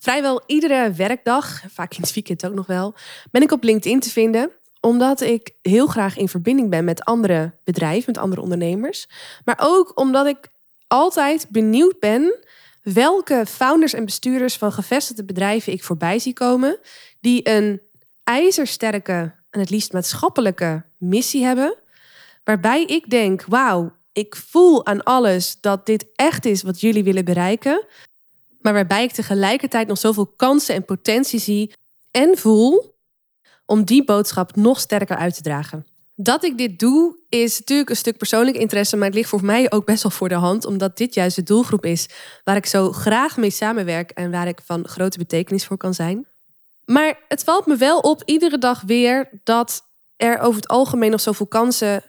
Vrijwel iedere werkdag, vaak in het weekend ook nog wel, ben ik op LinkedIn te vinden omdat ik heel graag in verbinding ben met andere bedrijven, met andere ondernemers. Maar ook omdat ik altijd benieuwd ben welke founders en bestuurders van gevestigde bedrijven ik voorbij zie komen. Die een ijzersterke en het liefst maatschappelijke missie hebben. Waarbij ik denk, wauw, ik voel aan alles dat dit echt is wat jullie willen bereiken. Maar waarbij ik tegelijkertijd nog zoveel kansen en potentie zie en voel om die boodschap nog sterker uit te dragen. Dat ik dit doe is natuurlijk een stuk persoonlijk interesse, maar het ligt voor mij ook best wel voor de hand, omdat dit juist de doelgroep is waar ik zo graag mee samenwerk en waar ik van grote betekenis voor kan zijn. Maar het valt me wel op iedere dag weer dat er over het algemeen nog zoveel kansen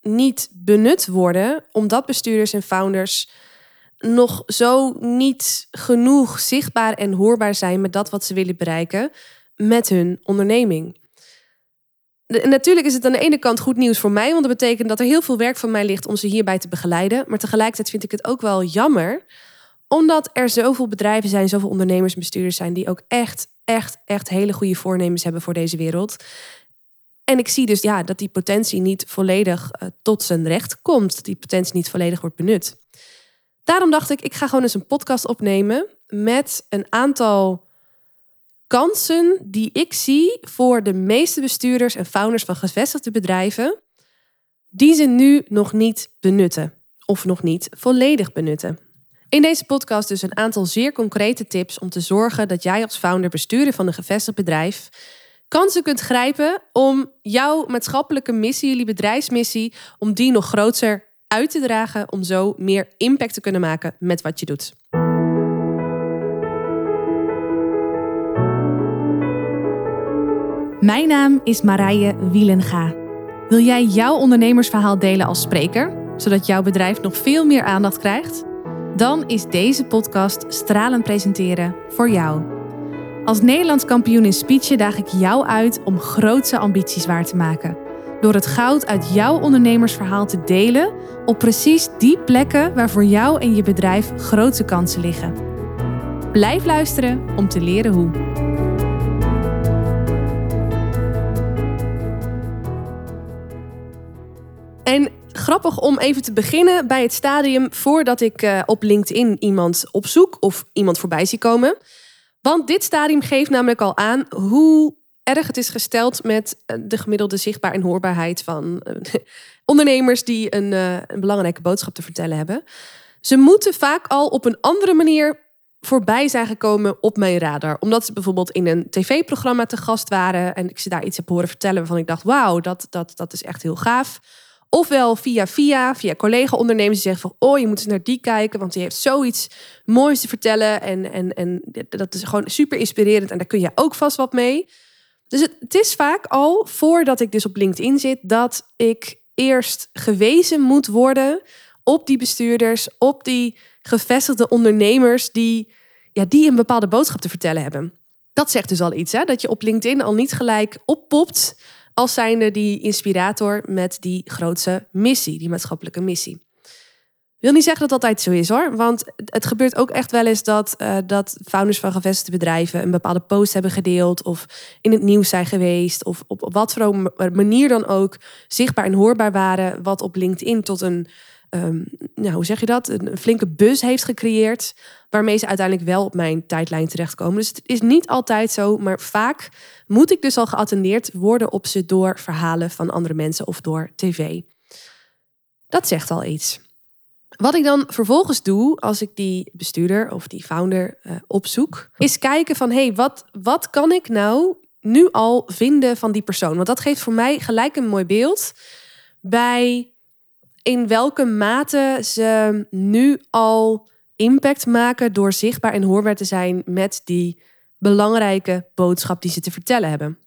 niet benut worden, omdat bestuurders en founders nog zo niet genoeg zichtbaar en hoorbaar zijn met dat wat ze willen bereiken met hun onderneming. natuurlijk is het aan de ene kant goed nieuws voor mij, want dat betekent dat er heel veel werk van mij ligt om ze hierbij te begeleiden. Maar tegelijkertijd vind ik het ook wel jammer, omdat er zoveel bedrijven zijn, zoveel ondernemers en bestuurders zijn die ook echt, echt, echt hele goede voornemens hebben voor deze wereld. En ik zie dus ja, dat die potentie niet volledig uh, tot zijn recht komt, dat die potentie niet volledig wordt benut. Daarom dacht ik, ik ga gewoon eens een podcast opnemen met een aantal kansen die ik zie voor de meeste bestuurders en founders van gevestigde bedrijven, die ze nu nog niet benutten of nog niet volledig benutten. In deze podcast dus een aantal zeer concrete tips om te zorgen dat jij als founder bestuurder van een gevestigd bedrijf kansen kunt grijpen om jouw maatschappelijke missie, jullie bedrijfsmissie, om die nog groter uit te dragen, om zo meer impact te kunnen maken met wat je doet. Mijn naam is Marije Wielenga. Wil jij jouw ondernemersverhaal delen als spreker, zodat jouw bedrijf nog veel meer aandacht krijgt? Dan is deze podcast Stralen Presenteren voor jou. Als Nederlands kampioen in speechen daag ik jou uit om grootse ambities waar te maken. Door het goud uit jouw ondernemersverhaal te delen op precies die plekken waar voor jou en je bedrijf grote kansen liggen. Blijf luisteren om te leren hoe. En grappig om even te beginnen bij het stadium voordat ik uh, op LinkedIn iemand opzoek of iemand voorbij zie komen. Want dit stadium geeft namelijk al aan hoe erg het is gesteld met eh, de gemiddelde zichtbaar en hoorbaarheid van uh, ondernemers die een, uh, een belangrijke boodschap te vertellen hebben. Ze moeten vaak al op een andere manier voorbij zijn gekomen op mijn radar. Omdat ze bijvoorbeeld in een tv-programma te gast waren en ik ze daar iets heb horen vertellen waarvan ik dacht: wauw, dat, dat, dat is echt heel gaaf. Ofwel via via, via collega-ondernemers die zeggen van... oh, je moet eens naar die kijken, want die heeft zoiets moois te vertellen. En, en, en dat is gewoon super inspirerend en daar kun je ook vast wat mee. Dus het, is vaak al, voordat ik dus op LinkedIn zit... dat ik eerst gewezen moet worden op die bestuurders... op die gevestigde ondernemers die, ja, die een bepaalde boodschap te vertellen hebben. Dat zegt dus al iets, hè? dat je op LinkedIn al niet gelijk oppopt als zijnde die inspirator met die grootste missie, die maatschappelijke missie. Wil niet zeggen dat dat altijd zo is hoor. Want het gebeurt ook echt wel eens dat, uh, dat founders van gevestigde bedrijven een bepaalde post hebben gedeeld. Of in het nieuws zijn geweest. Of op, wat voor manier dan ook zichtbaar en hoorbaar waren. Wat op LinkedIn tot een nou, hoe zeg je dat, een flinke bus heeft gecreëerd. Waarmee ze uiteindelijk wel op mijn tijdlijn terechtkomen. Dus het is niet altijd zo, maar vaak moet ik dus al geattendeerd worden op ze door verhalen van andere mensen of door tv. Dat zegt al iets. Wat ik dan vervolgens doe als ik die bestuurder of die founder uh, opzoek, is kijken van hé, hey, wat, wat kan ik nou nu al vinden van die persoon? Want dat geeft voor mij gelijk een mooi beeld bij in welke mate ze nu al impact maken door zichtbaar en hoorbaar te zijn met die belangrijke boodschap die ze te vertellen hebben.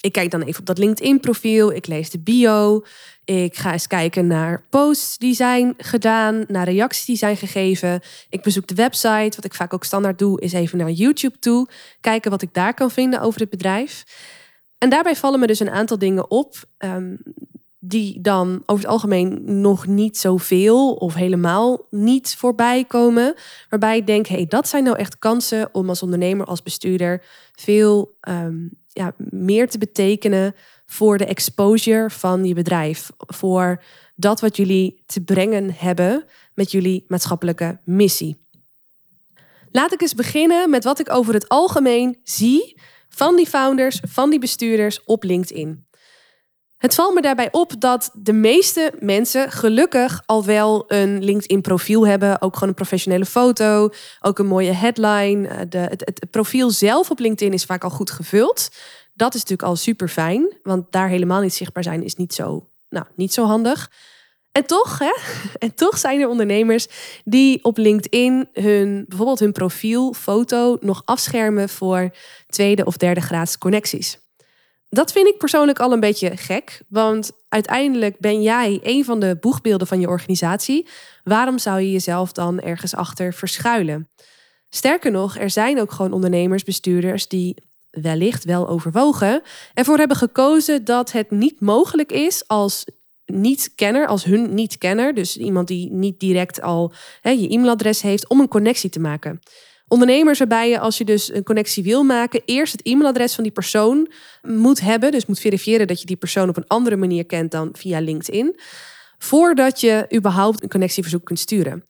Ik kijk dan even op dat LinkedIn-profiel, ik lees de bio, ik ga eens kijken naar posts die zijn gedaan, naar reacties die zijn gegeven. Ik bezoek de website. Wat ik vaak ook standaard doe, is even naar YouTube toe, kijken wat ik daar kan vinden over het bedrijf. En daarbij vallen me dus een aantal dingen op. Um, die dan over het algemeen nog niet zoveel of helemaal niet voorbij komen. Waarbij ik denk, hey, dat zijn nou echt kansen om als ondernemer, als bestuurder veel ehm, ja, meer te betekenen voor de exposure van je bedrijf. Voor dat wat jullie te brengen hebben met jullie maatschappelijke missie. Laat ik eens beginnen met wat ik over het algemeen zie van die founders, van die bestuurders op LinkedIn. Het valt me daarbij op dat de meeste mensen gelukkig al wel een LinkedIn-profiel hebben. Ook gewoon een professionele foto, ook een mooie headline. Eh, de, het, het, profiel zelf op LinkedIn is vaak al goed gevuld. Dat is natuurlijk al super fijn, want daar helemaal niet zichtbaar zijn is niet zo, nou, niet zo handig. En toch, hè, en toch zijn er ondernemers die op LinkedIn hun, bijvoorbeeld hun profielfoto nog afschermen voor tweede of derde graads connecties. Dat vind ik persoonlijk al een beetje gek, want uiteindelijk ben jij een van de boegbeelden van je organisatie. Waarom zou je jezelf dan ergens achter verschuilen? Sterker nog, er zijn ook gewoon ondernemers, bestuurders die wellicht wel overwogen ervoor hebben gekozen dat het niet mogelijk is als niet-kenner, als hun niet-kenner, dus iemand die niet direct al je e-mailadres heeft, om een connectie te maken. Ondernemers waarbij je als je dus een connectie wil maken, eerst het e-mailadres van die persoon moet hebben. Dus moet verifiëren dat je die persoon op een andere manier kent dan via LinkedIn. Voordat je überhaupt een connectieverzoek kunt sturen.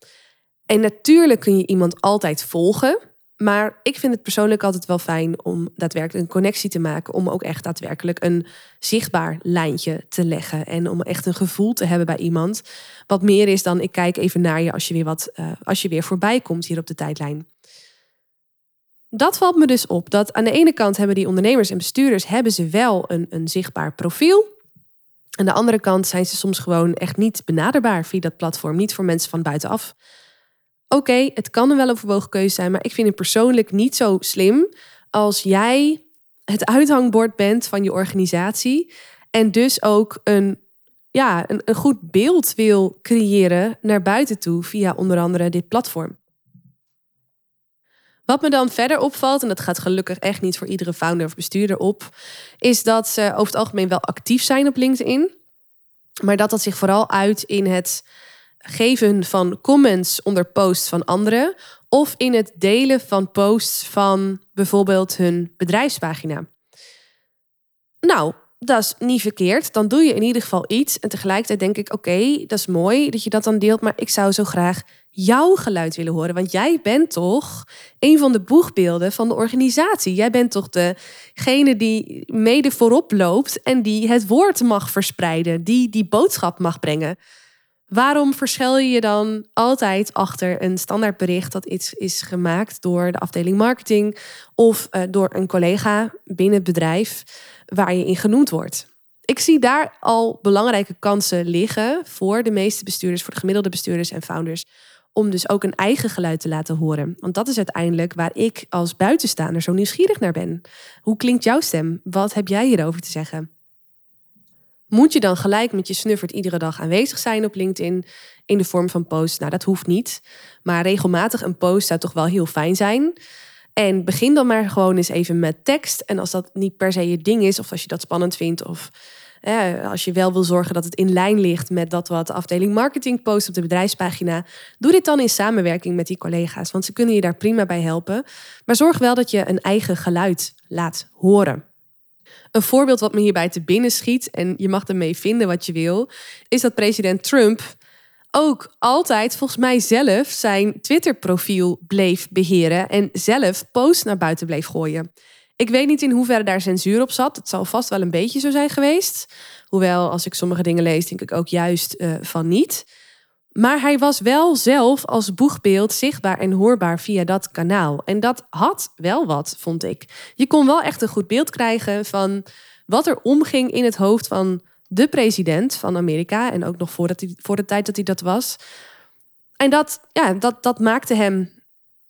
En natuurlijk kun je iemand altijd volgen. Maar ik vind het persoonlijk altijd wel fijn om daadwerkelijk een connectie te maken. Om ook echt daadwerkelijk een zichtbaar lijntje te leggen. En om echt een gevoel te hebben bij iemand. Wat meer is dan ik kijk even naar je als je weer, wat, uh, als je weer voorbij komt hier op de tijdlijn. Dat valt me dus op. Dat aan de ene kant hebben die ondernemers en bestuurders hebben ze wel een, een zichtbaar profiel. Aan de andere kant zijn ze soms gewoon echt niet benaderbaar via dat platform. Niet voor mensen van buitenaf. Oké, het kan een wel overwogen keuze zijn, maar ik vind het persoonlijk niet zo slim als jij het uithangbord bent van je organisatie en dus ook een, ja, een, een goed beeld wil creëren naar buiten toe via onder andere dit platform. Wat me dan verder opvalt, en dat gaat gelukkig echt niet voor iedere founder of bestuurder op, is dat ze over het algemeen wel actief zijn op LinkedIn. Maar dat dat zich vooral uit in het geven van comments onder posts van anderen of in het delen van posts van bijvoorbeeld hun bedrijfspagina. Nou, dat is niet verkeerd. Dan doe je in ieder geval iets. En tegelijkertijd denk ik: oké, dat is mooi dat je dat dan deelt. Maar ik zou zo graag jouw geluid willen horen. Want jij bent toch een van de boegbeelden van de organisatie. Jij bent toch degene die mede voorop loopt en die het woord mag verspreiden, die die boodschap mag brengen. Waarom verschil je je dan altijd achter een standaardbericht dat iets is gemaakt door de afdeling marketing of uh, door een collega binnen het bedrijf waar je in genoemd wordt? Ik zie daar al belangrijke kansen liggen voor de meeste bestuurders, voor de gemiddelde bestuurders en founders, om dus ook een eigen geluid te laten horen. Want dat is uiteindelijk waar ik als buitenstaander zo nieuwsgierig naar ben. Hoe klinkt jouw stem? Wat heb jij hierover te zeggen? Moet je dan gelijk met je snuffert iedere dag aanwezig zijn op LinkedIn in de vorm van posts? Nou, dat hoeft niet. Maar regelmatig een post zou toch wel heel fijn zijn. En begin dan maar gewoon eens even met tekst. En als dat niet per se je ding is, of als je dat spannend vindt, of als je wel wil zorgen dat het in lijn ligt met dat wat de afdeling marketing post op de bedrijfspagina, doe dit dan in samenwerking met die collega's, want ze kunnen je daar prima bij helpen. Maar zorg wel dat je een eigen geluid laat horen. Een voorbeeld wat me hierbij te binnen schiet, en je mag ermee vinden wat je wil, is dat president Trump ook altijd volgens mij zelf zijn Twitter-profiel bleef beheren en zelf posts naar buiten bleef gooien. Ik weet niet in hoeverre daar censuur op zat. Het zal vast wel een beetje zo zijn geweest. Hoewel, als ik sommige dingen lees, denk ik ook juist uh, van niet. Maar hij was wel zelf als boegbeeld zichtbaar en hoorbaar via dat kanaal. En dat had wel wat, vond ik. Je kon wel echt een goed beeld krijgen van wat er omging in het hoofd van de president van Amerika. En ook nog voordat hij, voor de tijd dat hij dat was. En dat, ja, dat, dat maakte hem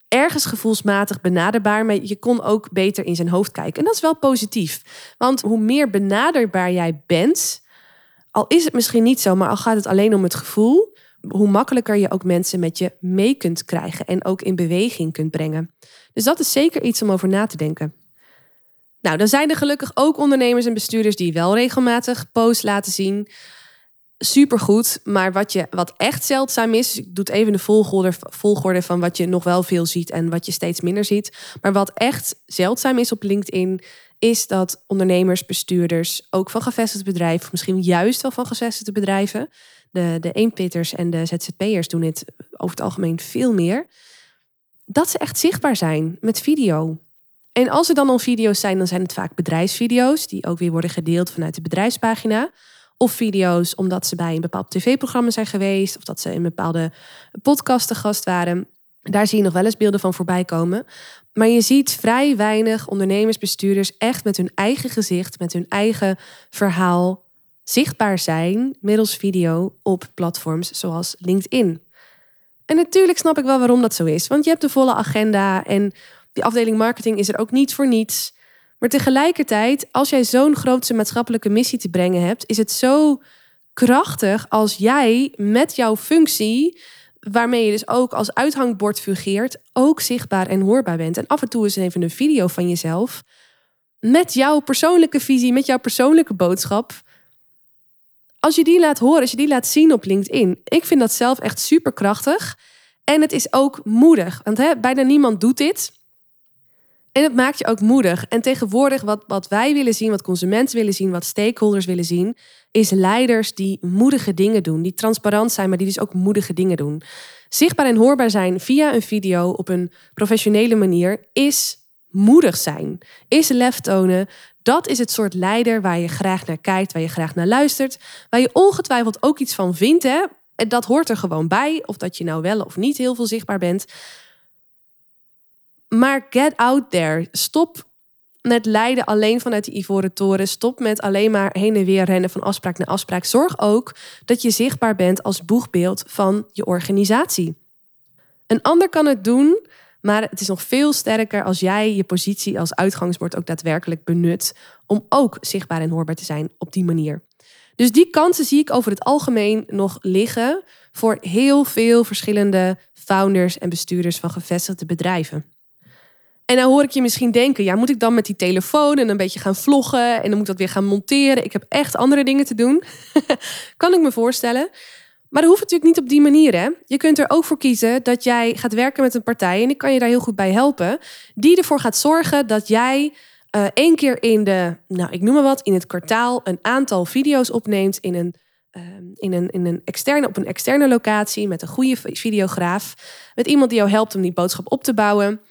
ergens gevoelsmatig benaderbaar, maar je kon ook beter in zijn hoofd kijken. En dat is wel positief. Want hoe meer benaderbaar jij bent, al is het misschien niet zo, maar al gaat het alleen om het gevoel, hoe makkelijker je ook mensen met je mee kunt krijgen en ook in beweging kunt brengen. Dus dat is zeker iets om over na te denken. Nou, dan zijn er gelukkig ook ondernemers en bestuurders die wel regelmatig posts laten zien. supergoed. Maar wat, je, wat echt zeldzaam is, ik doe even de volgorde, volgorde van wat je nog wel veel ziet en wat je steeds minder ziet. Maar wat echt zeldzaam is op LinkedIn, is dat ondernemers, bestuurders, ook van gevestigde bedrijven, misschien juist wel van gevestigde bedrijven, de, de eenpitters en de ZZP'ers doen dit over het algemeen veel meer, dat ze echt zichtbaar zijn met video. En als er dan al video's zijn, dan zijn het vaak bedrijfsvideo's, die ook weer worden gedeeld vanuit de bedrijfspagina. Of video's omdat ze bij een bepaald tv-programma zijn geweest, of dat ze in bepaalde podcasten gast waren. Daar zie je nog wel eens beelden van voorbij komen. Maar je ziet vrij weinig ondernemers, bestuurders echt met hun eigen gezicht, met hun eigen verhaal zichtbaar zijn middels video op platforms zoals LinkedIn. En natuurlijk snap ik wel waarom dat zo is, want je hebt de volle agenda en die afdeling marketing is er ook niet voor niets. Maar tegelijkertijd, als jij zo'n grootse maatschappelijke missie te brengen hebt, is het zo krachtig als jij met jouw functie, waarmee je dus ook als uithangbord fungeert, ook zichtbaar en hoorbaar bent. En af en toe is even een video van jezelf met jouw persoonlijke visie, met jouw persoonlijke boodschap. Als je die laat horen, als je die laat zien op LinkedIn, ik vind dat zelf echt super krachtig. En het is ook moedig, want bijna niemand doet dit. En het maakt je ook moedig. En tegenwoordig, wat, wat wij willen zien, wat consumenten willen zien, wat stakeholders willen zien, is leiders die moedige dingen doen. Die transparant zijn, maar die dus ook moedige dingen doen. Zichtbaar en hoorbaar zijn via een video op een professionele manier is moedig zijn. Is lef tonen. Dat is het soort leider waar je graag naar kijkt, waar je graag naar luistert. Waar je ongetwijfeld ook iets van vindt. Hè? En dat hoort er gewoon bij. Of dat je nou wel of niet heel veel zichtbaar bent. Maar get out there. Stop met leiden alleen vanuit die ivoren toren. Stop met alleen maar heen en weer rennen van afspraak naar afspraak. Zorg ook dat je zichtbaar bent als boegbeeld van je organisatie. Een ander kan het doen, maar het is nog veel sterker als jij je positie als uitgangsbord ook daadwerkelijk benut om ook zichtbaar en hoorbaar te zijn op die manier. Dus die kansen zie ik over het algemeen nog liggen voor heel veel verschillende founders en bestuurders van gevestigde bedrijven. En dan hoor ik je misschien denken, ja, moet ik dan met die telefoon en een beetje gaan vloggen en dan moet ik dat weer gaan monteren? Ik heb echt andere dingen te doen. kan ik me voorstellen. Maar dat hoeft natuurlijk niet op die manier. Hè? Je kunt er ook voor kiezen dat jij gaat werken met een partij, en ik kan je daar heel goed bij helpen, die ervoor gaat zorgen dat jij uh, één keer in de, nou ik noem maar wat, in het kwartaal een aantal video's opneemt in een, uh, in een, in een externe, op een externe locatie met een goede videograaf, met iemand die jou helpt om die boodschap op te bouwen.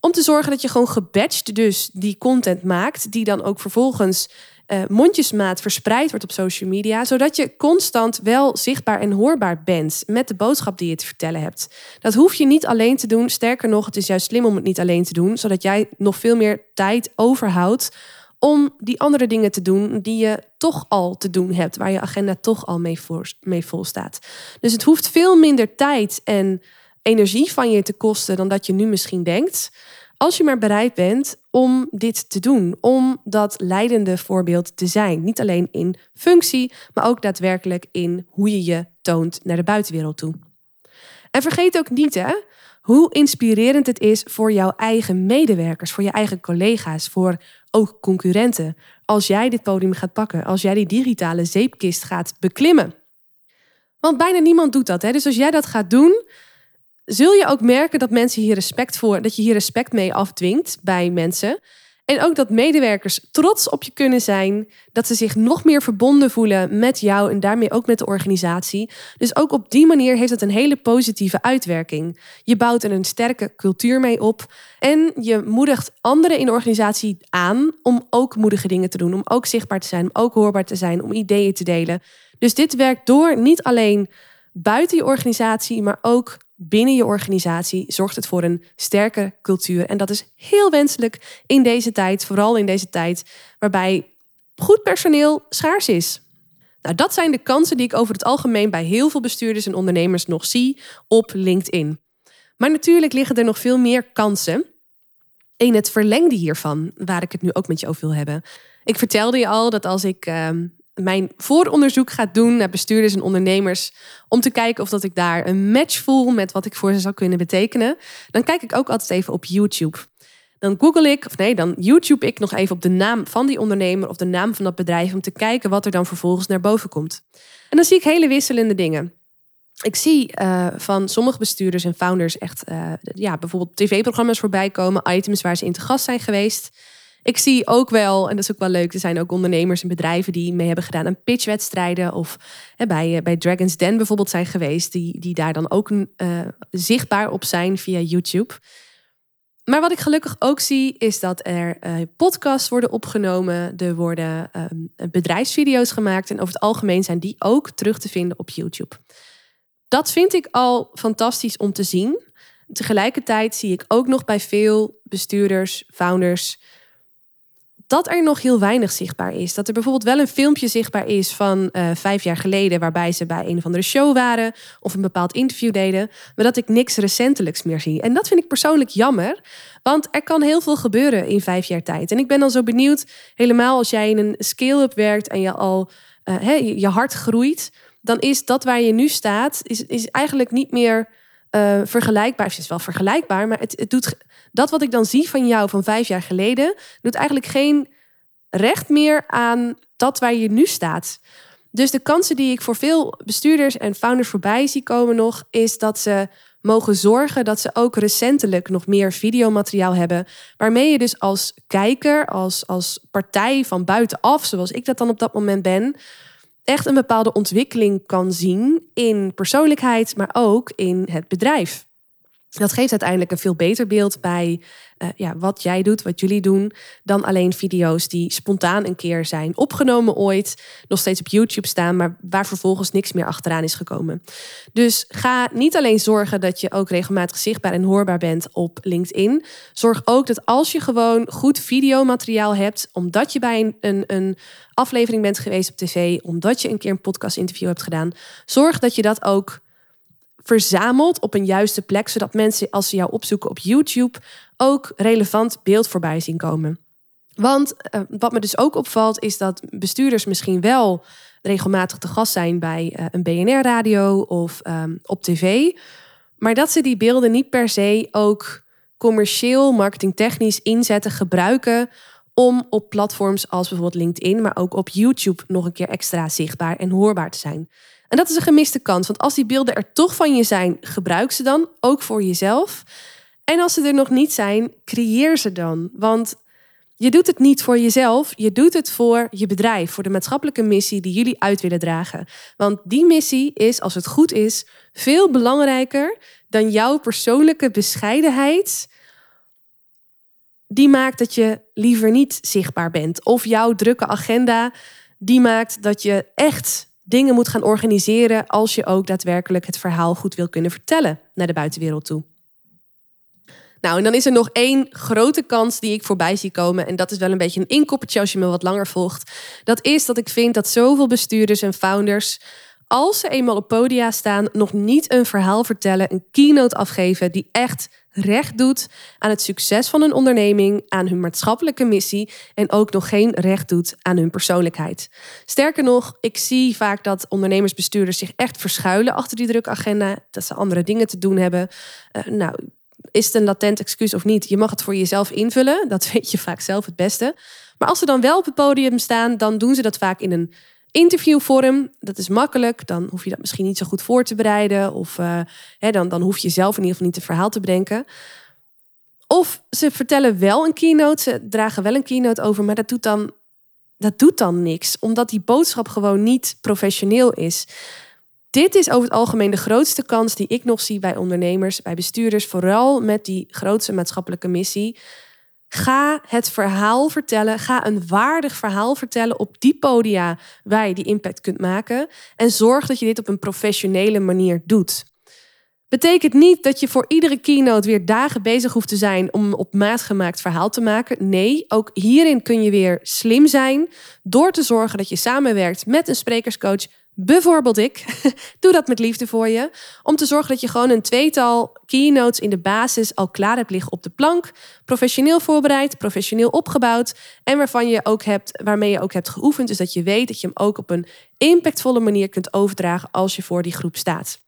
Om te zorgen dat je gewoon gebatcht dus die content maakt, die dan ook vervolgens uh, mondjesmaat verspreid wordt op social media, zodat je constant wel zichtbaar en hoorbaar bent met de boodschap die je te vertellen hebt. Dat hoef je niet alleen te doen. Sterker nog, het is juist slim om het niet alleen te doen, zodat jij nog veel meer tijd overhoudt om die andere dingen te doen die je toch al te doen hebt, waar je agenda toch al mee, voor, mee vol staat. Dus het hoeft veel minder tijd en energie van je te kosten dan dat je nu misschien denkt. Als je maar bereid bent om dit te doen, om dat leidende voorbeeld te zijn. Niet alleen in functie, maar ook daadwerkelijk in hoe je je toont naar de buitenwereld toe. En vergeet ook niet hè, hoe inspirerend het is voor jouw eigen medewerkers, voor je eigen collega's, voor ook concurrenten. Als jij dit podium gaat pakken, als jij die digitale zeepkist gaat beklimmen. Want bijna niemand doet dat. Hè? Dus als jij dat gaat doen, zul je ook merken dat mensen hier respect voor, dat je hier respect mee afdwingt bij mensen. En ook dat medewerkers trots op je kunnen zijn, dat ze zich nog meer verbonden voelen met jou en daarmee ook met de organisatie. Dus ook op die manier heeft het een hele positieve uitwerking. Je bouwt er een sterke cultuur mee op en je moedigt anderen in de organisatie aan om ook moedige dingen te doen, om ook zichtbaar te zijn, om ook hoorbaar te zijn, om ideeën te delen. Dus dit werkt door niet alleen buiten je organisatie, maar ook binnen je organisatie zorgt het voor een sterke cultuur. En dat is heel wenselijk in deze tijd, vooral in deze tijd waarbij goed personeel schaars is. Nou, dat zijn de kansen die ik over het algemeen bij heel veel bestuurders en ondernemers nog zie op LinkedIn. Maar natuurlijk liggen er nog veel meer kansen in het verlengde hiervan, waar ik het nu ook met je over wil hebben. Ik vertelde je al dat als ik ehm, mijn vooronderzoek gaat doen naar bestuurders en ondernemers. Om te kijken of dat ik daar een match voel met wat ik voor ze zou kunnen betekenen. Dan kijk ik ook altijd even op YouTube. Dan google ik, of nee, dan YouTube ik nog even op de naam van die ondernemer of de naam van dat bedrijf om te kijken wat er dan vervolgens naar boven komt. En dan zie ik hele wisselende dingen. Ik zie uh, van sommige bestuurders en founders echt uh, ja, bijvoorbeeld tv-programma's voorbij komen, items waar ze in te gast zijn geweest. Ik zie ook wel, en dat is ook wel leuk, er zijn ook ondernemers en bedrijven die mee hebben gedaan aan pitchwedstrijden. Of hè, bij, bij Dragon's Den bijvoorbeeld zijn geweest, die, die daar dan ook uh, zichtbaar op zijn via YouTube. Maar wat ik gelukkig ook zie, is dat er uh, podcasts worden opgenomen. Er worden um, bedrijfsvideo's gemaakt. En over het algemeen zijn die ook terug te vinden op YouTube. Dat vind ik al fantastisch om te zien. Tegelijkertijd zie ik ook nog bij veel bestuurders, founders, dat er nog heel weinig zichtbaar is. Dat er bijvoorbeeld wel een filmpje zichtbaar is van uh, vijf jaar geleden, waarbij ze bij een of andere show waren of een bepaald interview deden, maar dat ik niks recentelijks meer zie. En dat vind ik persoonlijk jammer, want er kan heel veel gebeuren in vijf jaar tijd. En ik ben dan zo benieuwd, helemaal als jij in een scale-up werkt en je al uh, je hart groeit, dan is dat waar je nu staat, is, is eigenlijk niet meer uh, vergelijkbaar. Het is wel vergelijkbaar, maar het, het doet dat wat ik dan zie van jou van vijf jaar geleden, doet eigenlijk geen recht meer aan dat waar je nu staat. Dus de kansen die ik voor veel bestuurders en founders voorbij zie komen nog, is dat ze mogen zorgen dat ze ook recentelijk nog meer videomateriaal hebben. Waarmee je dus als kijker, als, als partij van buitenaf, zoals ik dat dan op dat moment ben, echt een bepaalde ontwikkeling kan zien in persoonlijkheid, maar ook in het bedrijf. Dat geeft uiteindelijk een veel beter beeld bij uh, ja, wat jij doet, wat jullie doen, dan alleen video's die spontaan een keer zijn opgenomen ooit, nog steeds op YouTube staan, maar waar vervolgens niks meer achteraan is gekomen. Dus ga niet alleen zorgen dat je ook regelmatig zichtbaar en hoorbaar bent op LinkedIn. Zorg ook dat als je gewoon goed videomateriaal hebt, omdat je bij een, een, een aflevering bent geweest op tv, omdat je een keer een podcast interview hebt gedaan, zorg dat je dat ook verzameld op een juiste plek, zodat mensen als ze jou opzoeken op YouTube ook relevant beeld voorbij zien komen. Want uh, wat me dus ook opvalt is dat bestuurders misschien wel regelmatig te gast zijn bij uh, een BNR-radio of um, op tv, maar dat ze die beelden niet per se ook commercieel, marketingtechnisch inzetten, gebruiken om op platforms als bijvoorbeeld LinkedIn, maar ook op YouTube nog een keer extra zichtbaar en hoorbaar te zijn. En dat is een gemiste kans, want als die beelden er toch van je zijn, gebruik ze dan, ook voor jezelf. En als ze er nog niet zijn, creëer ze dan. Want je doet het niet voor jezelf, je doet het voor je bedrijf, voor de maatschappelijke missie die jullie uit willen dragen. Want die missie is, als het goed is, veel belangrijker dan jouw persoonlijke bescheidenheid. Die maakt dat je liever niet zichtbaar bent. Of jouw drukke agenda, die maakt dat je echt dingen moet gaan organiseren als je ook daadwerkelijk het verhaal goed wil kunnen vertellen naar de buitenwereld toe. Nou, en dan is er nog één grote kans die ik voorbij zie komen. En dat is wel een beetje een inkoppertje als je me wat langer volgt. Dat is dat ik vind dat zoveel bestuurders en founders, als ze eenmaal op podia staan, nog niet een verhaal vertellen, een keynote afgeven die echt recht doet aan het succes van een onderneming, aan hun maatschappelijke missie en ook nog geen recht doet aan hun persoonlijkheid. Sterker nog, ik zie vaak dat ondernemersbestuurders zich echt verschuilen achter die drukagenda, dat ze andere dingen te doen hebben. Uh, nou, is het een latent excuus of niet? Je mag het voor jezelf invullen, dat weet je vaak zelf het beste. Maar als ze dan wel op het podium staan, dan doen ze dat vaak in een interviewvorm, dat is makkelijk. Dan hoef je dat misschien niet zo goed voor te bereiden. Of uh, hè, dan, dan hoef je zelf in ieder geval niet het verhaal te bedenken. Of ze vertellen wel een keynote, ze dragen wel een keynote over, maar dat doet dan, dat doet dan niks. Omdat die boodschap gewoon niet professioneel is. Dit is over het algemeen de grootste kans die ik nog zie bij ondernemers, bij bestuurders, vooral met die grootste maatschappelijke missie. Ga het verhaal vertellen. Ga een waardig verhaal vertellen op die podia waar je die impact kunt maken. En zorg dat je dit op een professionele manier doet. Betekent niet dat je voor iedere keynote weer dagen bezig hoeft te zijn om een op maat gemaakt verhaal te maken. Nee, ook hierin kun je weer slim zijn door te zorgen dat je samenwerkt met een sprekerscoach, Bijvoorbeeld ik. Doe dat met liefde voor je. Om te zorgen dat je gewoon een tweetal keynotes in de basis al klaar hebt liggen op de plank. Professioneel voorbereid, professioneel opgebouwd. En waarvan je ook hebt, waarmee je ook hebt geoefend. Dus dat je weet dat je hem ook op een impactvolle manier kunt overdragen als je voor die groep staat.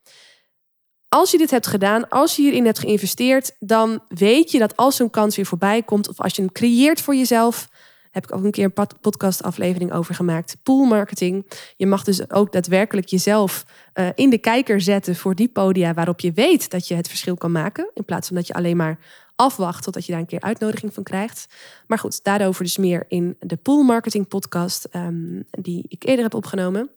als je dit hebt gedaan, als je hierin hebt geïnvesteerd, dan weet je dat als zo'n kans weer voorbij komt, of als je hem creëert voor jezelf, heb ik ook een keer een podcastaflevering over gemaakt. Pool marketing. Je mag dus ook daadwerkelijk jezelf uh, in de kijker zetten voor die podia waarop je weet dat je het verschil kan maken. In plaats van dat je alleen maar afwacht totdat je daar een keer uitnodiging van krijgt. Maar goed, daarover dus meer in de Pool Marketing podcast um, die ik eerder heb opgenomen.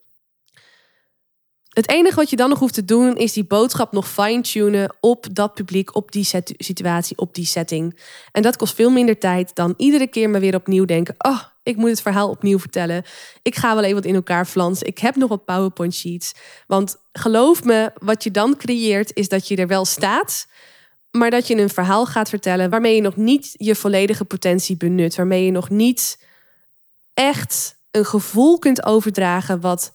Het enige wat je dan nog hoeft te doen is die boodschap nog fine-tunen op dat publiek, op die situatie, op die setting. En dat kost veel minder tijd dan iedere keer maar weer opnieuw denken: oh, ik moet het verhaal opnieuw vertellen. Ik ga wel even wat in elkaar flansen. Ik heb nog wat PowerPoint sheets. Want geloof me, wat je dan creëert is dat je er wel staat, maar dat je een verhaal gaat vertellen waarmee je nog niet je volledige potentie benut, waarmee je nog niet echt een gevoel kunt overdragen wat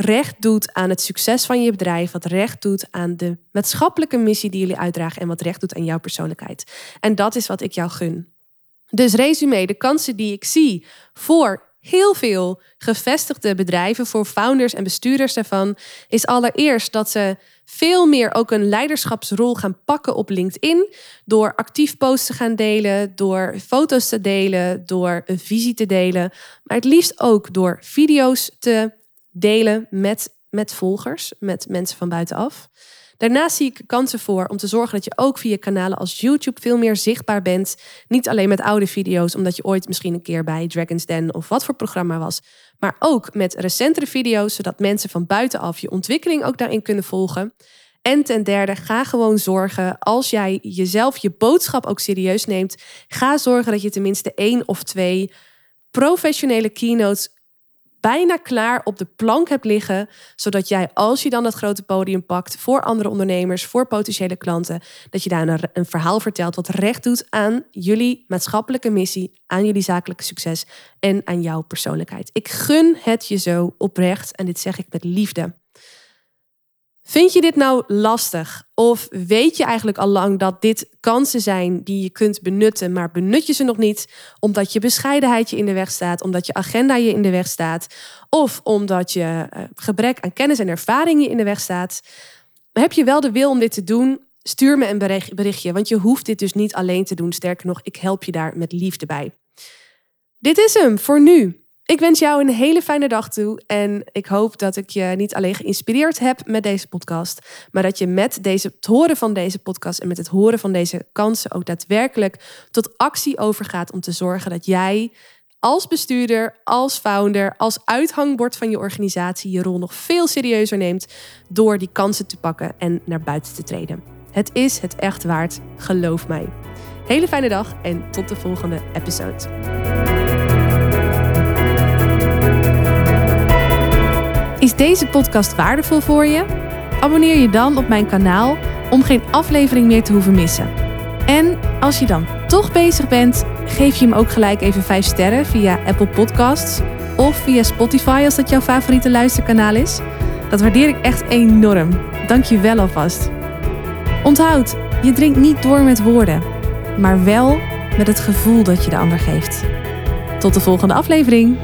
recht doet aan het succes van je bedrijf, wat recht doet aan de maatschappelijke missie die jullie uitdragen en wat recht doet aan jouw persoonlijkheid. En dat is wat ik jou gun. Dus resume, de kansen die ik zie voor heel veel gevestigde bedrijven, voor founders en bestuurders daarvan, is allereerst dat ze veel meer ook een leiderschapsrol gaan pakken op LinkedIn. Door actief posts te gaan delen, door foto's te delen, door een visie te delen. Maar het liefst ook door video's te delen met, met volgers, met mensen van buitenaf. Daarnaast zie ik kansen voor om te zorgen dat je ook via kanalen als YouTube veel meer zichtbaar bent. Niet alleen met oude video's, omdat je ooit misschien een keer bij Dragon's Den of wat voor programma was. Maar ook met recentere video's, zodat mensen van buitenaf je ontwikkeling ook daarin kunnen volgen. En ten derde, ga gewoon zorgen, als jij jezelf je boodschap ook serieus neemt, ga zorgen dat je tenminste één of twee professionele keynotes bijna klaar op de plank hebt liggen, zodat jij als je dan dat grote podium pakt voor andere ondernemers, voor potentiële klanten, dat je daar een, een verhaal vertelt wat recht doet aan jullie maatschappelijke missie, aan jullie zakelijke succes en aan jouw persoonlijkheid. Ik gun het je zo oprecht en dit zeg ik met liefde. Vind je dit nou lastig? Of weet je eigenlijk al lang dat dit kansen zijn die je kunt benutten, maar benut je ze nog niet omdat je bescheidenheid je in de weg staat, omdat je agenda je in de weg staat, of omdat je eh, gebrek aan kennis en ervaring je in de weg staat? Heb je wel de wil om dit te doen? Stuur me een berichtje, want je hoeft dit dus niet alleen te doen. Sterker nog, ik help je daar met liefde bij. Dit is hem voor nu. Ik wens jou een hele fijne dag toe. En ik hoop dat ik je niet alleen geïnspireerd heb met deze podcast. Maar dat je met deze, het horen van deze podcast en met het horen van deze kansen ook daadwerkelijk tot actie overgaat. Om te zorgen dat jij als bestuurder, als founder, als uithangbord van je organisatie je rol nog veel serieuzer neemt. Door die kansen te pakken en naar buiten te treden. Het is het echt waard, geloof mij. Hele fijne dag en tot de volgende episode. Deze podcast waardevol voor je? Abonneer je dan op mijn kanaal om geen aflevering meer te hoeven missen. En als je dan toch bezig bent, geef je hem ook gelijk even 5 sterren via Apple Podcasts of via Spotify als dat jouw favoriete luisterkanaal is. Dat waardeer ik echt enorm. Dank je wel alvast. Onthoud, je drinkt niet door met woorden, maar wel met het gevoel dat je de ander geeft. Tot de volgende aflevering.